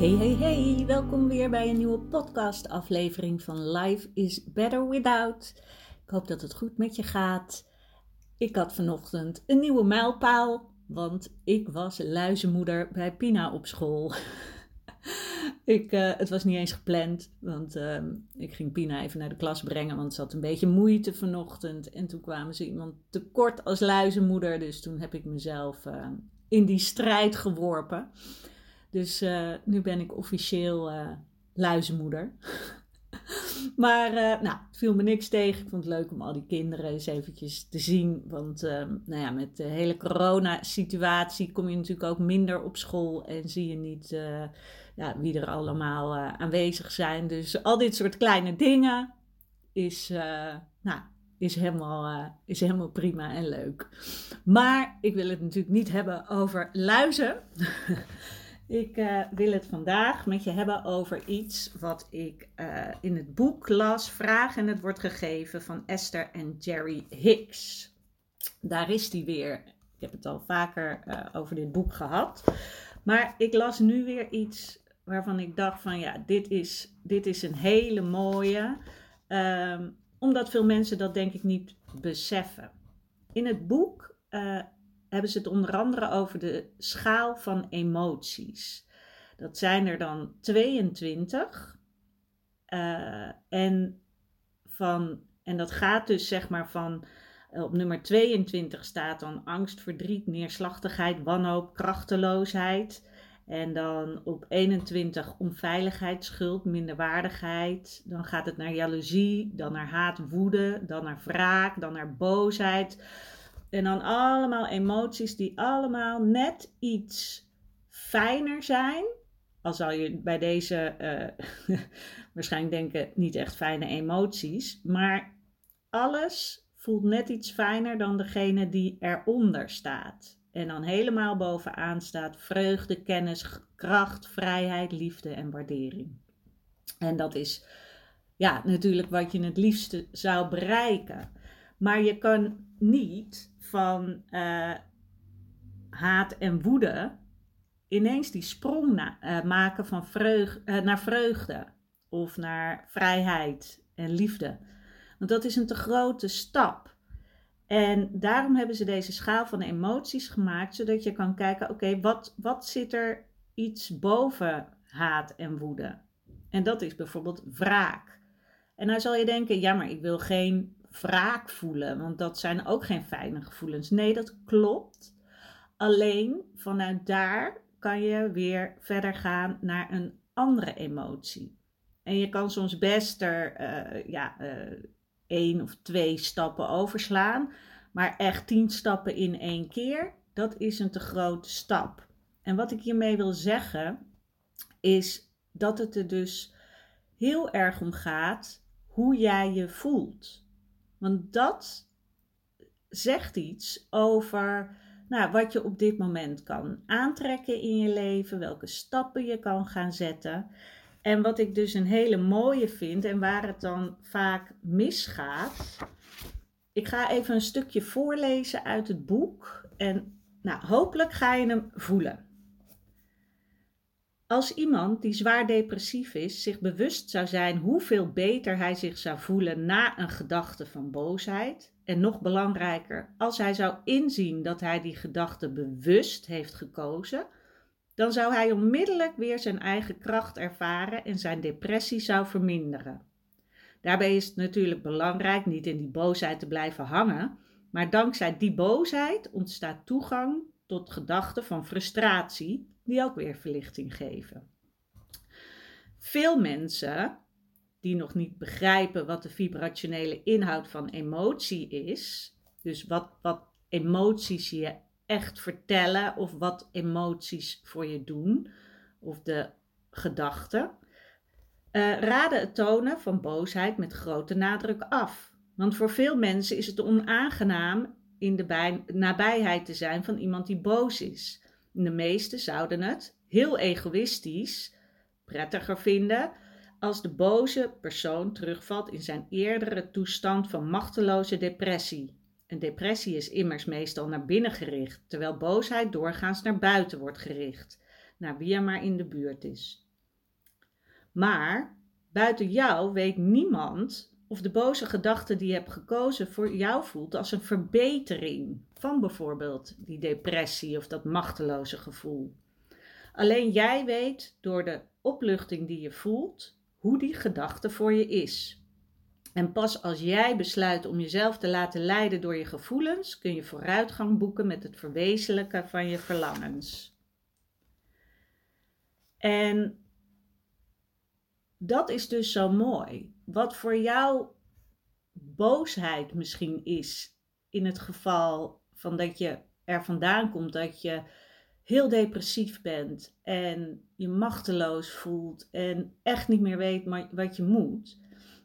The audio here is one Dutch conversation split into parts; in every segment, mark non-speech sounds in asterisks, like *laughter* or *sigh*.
Hey, hey, hey, welkom weer bij een nieuwe podcast-aflevering van Life is Better Without. Ik hoop dat het goed met je gaat. Ik had vanochtend een nieuwe mijlpaal, want ik was luizenmoeder bij Pina op school. *laughs* ik, uh, het was niet eens gepland, want uh, ik ging Pina even naar de klas brengen, want ze had een beetje moeite vanochtend. En toen kwamen ze iemand tekort als luizenmoeder, dus toen heb ik mezelf uh, in die strijd geworpen. Dus uh, nu ben ik officieel uh, luizenmoeder. *laughs* maar uh, nou, het viel me niks tegen. Ik vond het leuk om al die kinderen eens eventjes te zien. Want nou ja, met de hele corona-situatie kom je natuurlijk ook minder op school. En zie je niet wie er allemaal aanwezig zijn. Dus al dit soort kleine dingen is, nou, is helemaal, is helemaal prima en leuk. Maar ik wil het natuurlijk niet hebben over luizen. *laughs* Ik uh, wil het vandaag met je hebben over iets wat ik uh, in het boek las, Vraag en het wordt gegeven van Esther en Jerry Hicks. Daar is die weer. Ik heb het al vaker uh, over dit boek gehad. Maar ik las nu weer iets waarvan ik dacht van ja, dit is, dit is een hele mooie. Um, omdat veel mensen dat denk ik niet beseffen. In het boek hebben ze het onder andere over de schaal van emoties. Dat zijn er dan 22. Uh, en, van, en dat gaat dus zeg maar van. Uh, op nummer 22 staat dan angst, verdriet, neerslachtigheid, wanhoop, krachteloosheid. En dan op 21 onveiligheid, schuld, minderwaardigheid. Dan gaat het naar jaloezie, dan naar haat, woede, dan naar wraak, dan naar boosheid en dan allemaal emoties die allemaal net iets fijner zijn. Al zou je bij deze uh, *laughs* waarschijnlijk denken, niet echt fijne emoties. Maar alles voelt net iets fijner dan degene die eronder staat. En dan helemaal bovenaan staat vreugde, kennis, kracht, vrijheid, liefde en waardering. En dat is ja, natuurlijk wat je het liefste zou bereiken. Maar je kan niet van uh, haat en woede ineens die sprong uh, maken van vreug, uh, naar vreugde of naar vrijheid en liefde. Want dat is een te grote stap. En daarom hebben ze deze schaal van emoties gemaakt, zodat je kan kijken: oké, wat, wat zit er iets boven haat en woede? En dat is bijvoorbeeld wraak. En dan zal je denken: ja, maar ik wil geen wraak voelen, want dat zijn ook geen fijne gevoelens. Nee, dat klopt. Alleen vanuit daar kan je weer verder gaan naar een andere emotie. En je kan soms best er uh, ja, uh, één of twee stappen overslaan, maar echt tien stappen in één keer, dat is een te grote stap. En wat ik hiermee wil zeggen, is dat het er dus heel erg om gaat hoe jij je voelt. Want dat zegt iets over nou, wat je op dit moment kan aantrekken in je leven, welke stappen je kan gaan zetten. En wat ik dus een hele mooie vind en waar het dan vaak misgaat. Ik ga even een stukje voorlezen uit het boek en nou, hopelijk ga je hem voelen. Als iemand die zwaar depressief is zich bewust zou zijn hoeveel beter hij zich zou voelen na een gedachte van boosheid, en nog belangrijker, als hij zou inzien dat hij die gedachte bewust heeft gekozen, dan zou hij onmiddellijk weer zijn eigen kracht ervaren en zijn depressie zou verminderen. Daarbij is het natuurlijk belangrijk niet in die boosheid te blijven hangen, Maar dankzij die boosheid ontstaat toegang tot gedachten van frustratie, die ook weer verlichting geven. Veel mensen die nog niet begrijpen wat de vibrationele inhoud van emotie is, dus wat, wat emoties je echt vertellen of wat emoties voor je doen, of de gedachten, uh, raden het tonen van boosheid met grote nadruk af. Want voor veel mensen is het onaangenaam in de nabijheid te zijn van iemand die boos is. De meesten zouden het heel egoïstisch prettiger vinden als de boze persoon terugvalt in zijn eerdere toestand van machteloze depressie. Een depressie is immers meestal naar binnen gericht, terwijl boosheid doorgaans naar buiten wordt gericht, naar wie er maar in de buurt is. Maar buiten jou weet niemand of de boze gedachte die je hebt gekozen voor jou voelt als een verbetering van bijvoorbeeld die depressie of dat machteloze gevoel. Alleen jij weet door de opluchting die je voelt hoe die gedachte voor je is. En pas als jij besluit om jezelf te laten leiden door je gevoelens, kun je vooruitgang boeken met het verwezenlijken van je verlangens. En dat is dus zo mooi. Wat voor jou boosheid misschien is, in het geval van dat je er vandaan komt, dat je heel depressief bent en je machteloos voelt en echt niet meer weet wat je moet,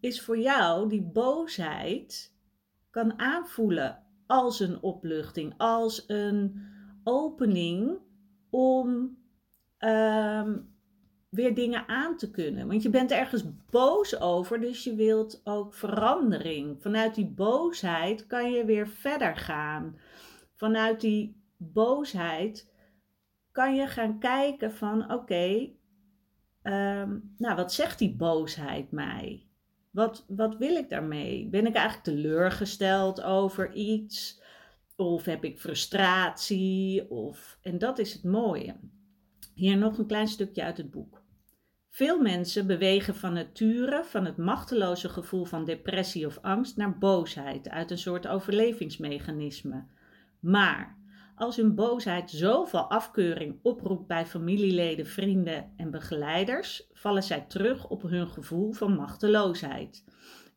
is voor jou die boosheid kan aanvoelen als een opluchting, als een opening om ehm, weer dingen aan te kunnen. Want je bent ergens boos over, dus je wilt ook verandering. Vanuit die boosheid kan je weer verder gaan. Vanuit die boosheid kan je gaan kijken van oké, ehm, nou wat zegt die boosheid mij? Wat, wat wil ik daarmee? Ben ik eigenlijk teleurgesteld over iets? Of heb ik frustratie? Of, en dat is het mooie. Hier nog een klein stukje uit het boek. Veel mensen bewegen van nature van het machteloze gevoel van depressie of angst naar boosheid uit een soort overlevingsmechanisme. Maar als hun boosheid zoveel afkeuring oproept bij familieleden, vrienden en begeleiders, vallen zij terug op hun gevoel van machteloosheid.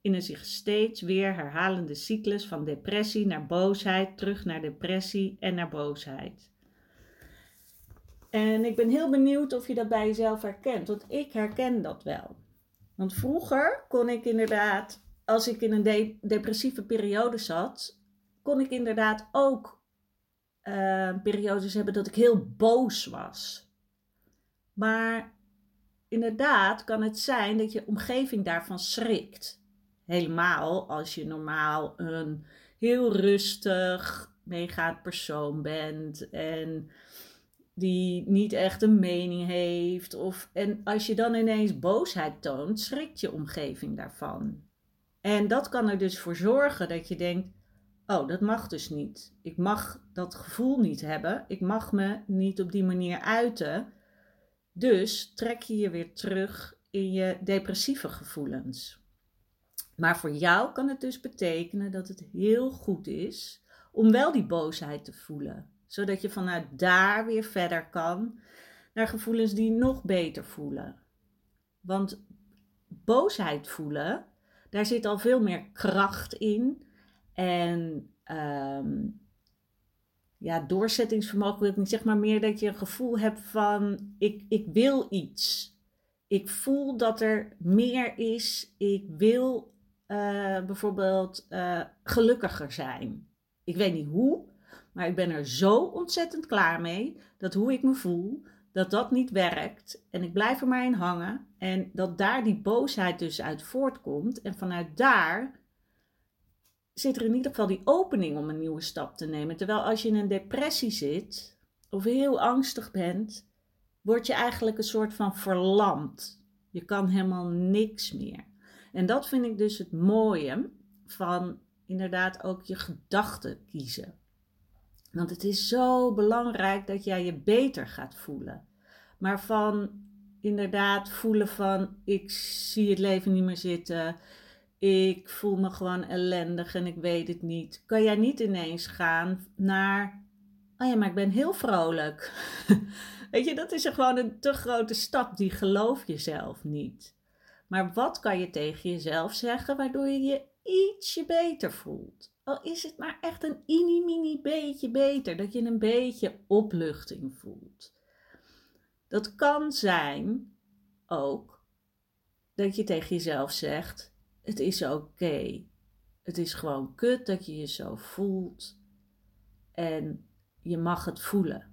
In een zich steeds weer herhalende cyclus van depressie naar boosheid, terug naar depressie en naar boosheid. En ik ben heel benieuwd of je dat bij jezelf herkent, want ik herken dat wel. Want vroeger kon ik inderdaad, als ik in een depressieve periode zat, kon ik inderdaad ook uh, periodes hebben dat ik heel boos was. Maar inderdaad kan het zijn dat je omgeving daarvan schrikt. Helemaal als je normaal een heel rustig, meegaand persoon bent en die niet echt een mening heeft. Of, en als je dan ineens boosheid toont, schrikt je omgeving daarvan. En dat kan er dus voor zorgen dat je denkt: oh, dat mag dus niet. Ik mag dat gevoel niet hebben. Ik mag me niet op die manier uiten. Dus trek je je weer terug in je depressieve gevoelens. Maar voor jou kan het dus betekenen dat het heel goed is om wel die boosheid te voelen, zodat je vanuit daar weer verder kan naar gevoelens die nog beter voelen. Want boosheid voelen, daar zit al veel meer kracht in en um, ja, doorzettingsvermogen wil ik niet, zeg maar meer dat je een gevoel hebt van ik, ik wil iets. Ik voel dat er meer is. Ik wil uh, bijvoorbeeld uh, gelukkiger zijn. Ik weet niet hoe, maar ik ben er zo ontzettend klaar mee dat hoe ik me voel, dat dat niet werkt. En ik blijf er maar in hangen. En dat daar die boosheid dus uit voortkomt. En vanuit daar zit er in ieder geval die opening om een nieuwe stap te nemen. Terwijl als je in een depressie zit of heel angstig bent, word je eigenlijk een soort van verlamd. Je kan helemaal niks meer. En dat vind ik dus het mooie van inderdaad ook je gedachten kiezen. Want het is zo belangrijk dat jij je beter gaat voelen. Maar van inderdaad voelen van ik zie het leven niet meer zitten ik voel me gewoon ellendig en ik weet het niet. Kan jij niet ineens gaan naar, oh ja, maar ik ben heel vrolijk. *laughs* weet je, dat is gewoon een te grote stap, die geloof jezelf niet. Maar wat kan je tegen jezelf zeggen waardoor je je ietsje beter voelt? Al is het maar echt een mini-mini beetje beter, dat je een beetje opluchting voelt. Dat kan zijn ook dat je tegen jezelf zegt: Het is oké. Het is gewoon kut dat je je zo voelt. En je mag het voelen.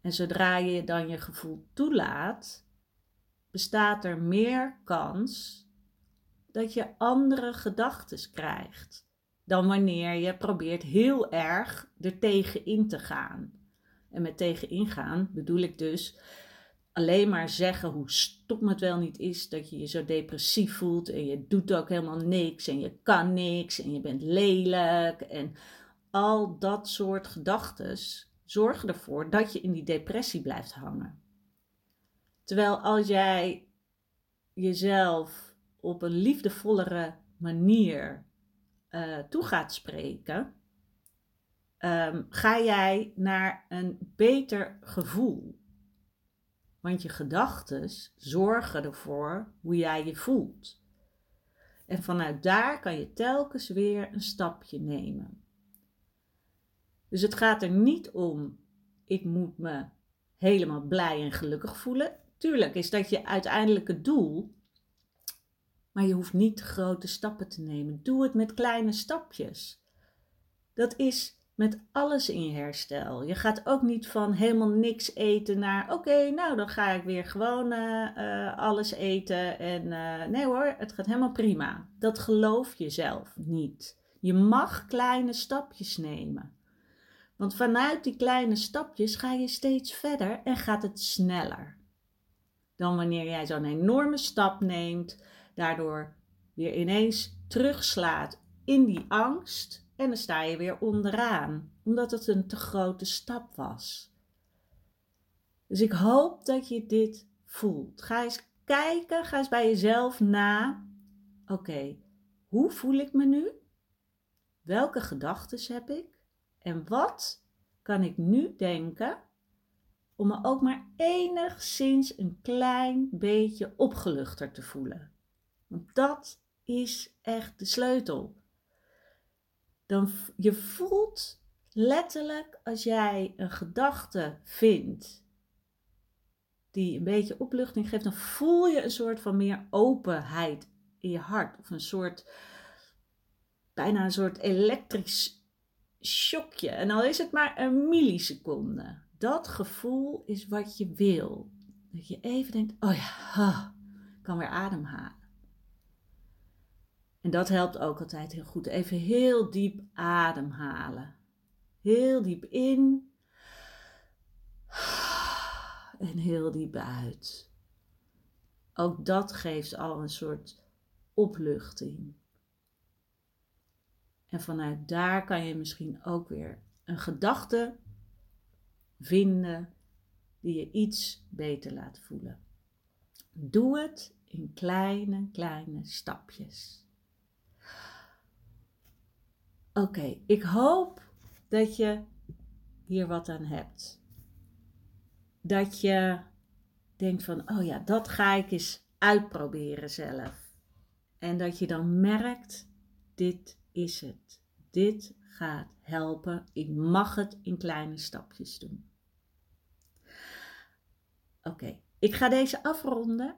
En zodra je dan je gevoel toelaat, bestaat er meer kans dat je andere gedachten krijgt dan wanneer je probeert heel erg er tegenin te gaan. En met tegenin gaan bedoel ik dus alleen maar zeggen hoe stom het wel niet is dat je je zo depressief voelt en je doet ook helemaal niks en je kan niks en je bent lelijk en al dat soort gedachten zorgen ervoor dat je in die depressie blijft hangen. Terwijl als jij jezelf op een liefdevollere manier uh, toe gaat spreken, um, ga jij naar een beter gevoel. Want je gedachten zorgen ervoor hoe jij je voelt. En vanuit daar kan je telkens weer een stapje nemen. Dus het gaat er niet om, ik moet me helemaal blij en gelukkig voelen. Tuurlijk is dat je uiteindelijke doel, maar je hoeft niet grote stappen te nemen. Doe het met kleine stapjes. Dat is met alles in herstel. Je gaat ook niet van helemaal niks eten naar oké, nou dan ga ik weer gewoon uh, uh, alles eten. En uh, nee hoor, het gaat helemaal prima. Dat geloof je zelf niet. Je mag kleine stapjes nemen. Want vanuit die kleine stapjes ga je steeds verder en gaat het sneller. Dan wanneer jij zo'n enorme stap neemt, daardoor weer ineens terugslaat in die angst en dan sta je weer onderaan, omdat het een te grote stap was. Dus ik hoop dat je dit voelt. Ga eens kijken, ga eens bij jezelf na. Oké, hoe voel ik me nu? Welke gedachten heb ik? En wat kan ik nu denken om me ook maar enigszins een klein beetje opgeluchter te voelen? Want dat is echt de sleutel dan je voelt letterlijk als jij een gedachte vindt die een beetje opluchting geeft, dan voel je een soort van meer openheid in je hart. Of een soort, bijna een soort elektrisch shockje. En al is het maar een milliseconde. Dat gevoel is wat je wil. Dat je even denkt, oh ja, ik kan weer ademhalen. En dat helpt ook altijd heel goed. Even heel diep ademhalen. Heel diep in. En heel diep uit. Ook dat geeft al een soort opluchting. En vanuit daar kan je misschien ook weer een gedachte vinden die je iets beter laat voelen. Doe het in kleine, kleine stapjes. Oké, ik hoop dat je hier wat aan hebt. Dat je denkt van, oh ja, dat ga ik eens uitproberen zelf. En dat je dan merkt, dit is het. Dit gaat helpen. Ik mag het in kleine stapjes doen. Oké, ik ga deze afronden.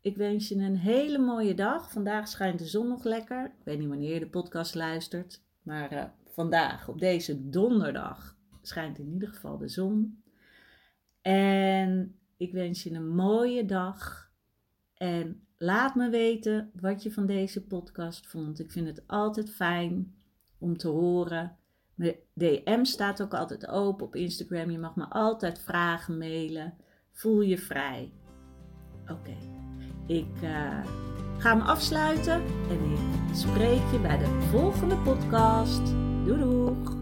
Ik wens je een hele mooie dag. Vandaag schijnt de zon nog lekker. Ik weet niet wanneer je de podcast luistert. Maar uh, vandaag, op deze donderdag, schijnt in ieder geval de zon. En ik wens je een mooie dag. En laat me weten wat je van deze podcast vond. Ik vind het altijd fijn om te horen. Mijn DM staat ook altijd open op Instagram. Je mag me altijd vragen mailen. Voel je vrij. Oké, ik. Uh, ga hem afsluiten en ik spreek je bij de volgende podcast. Doei doeg!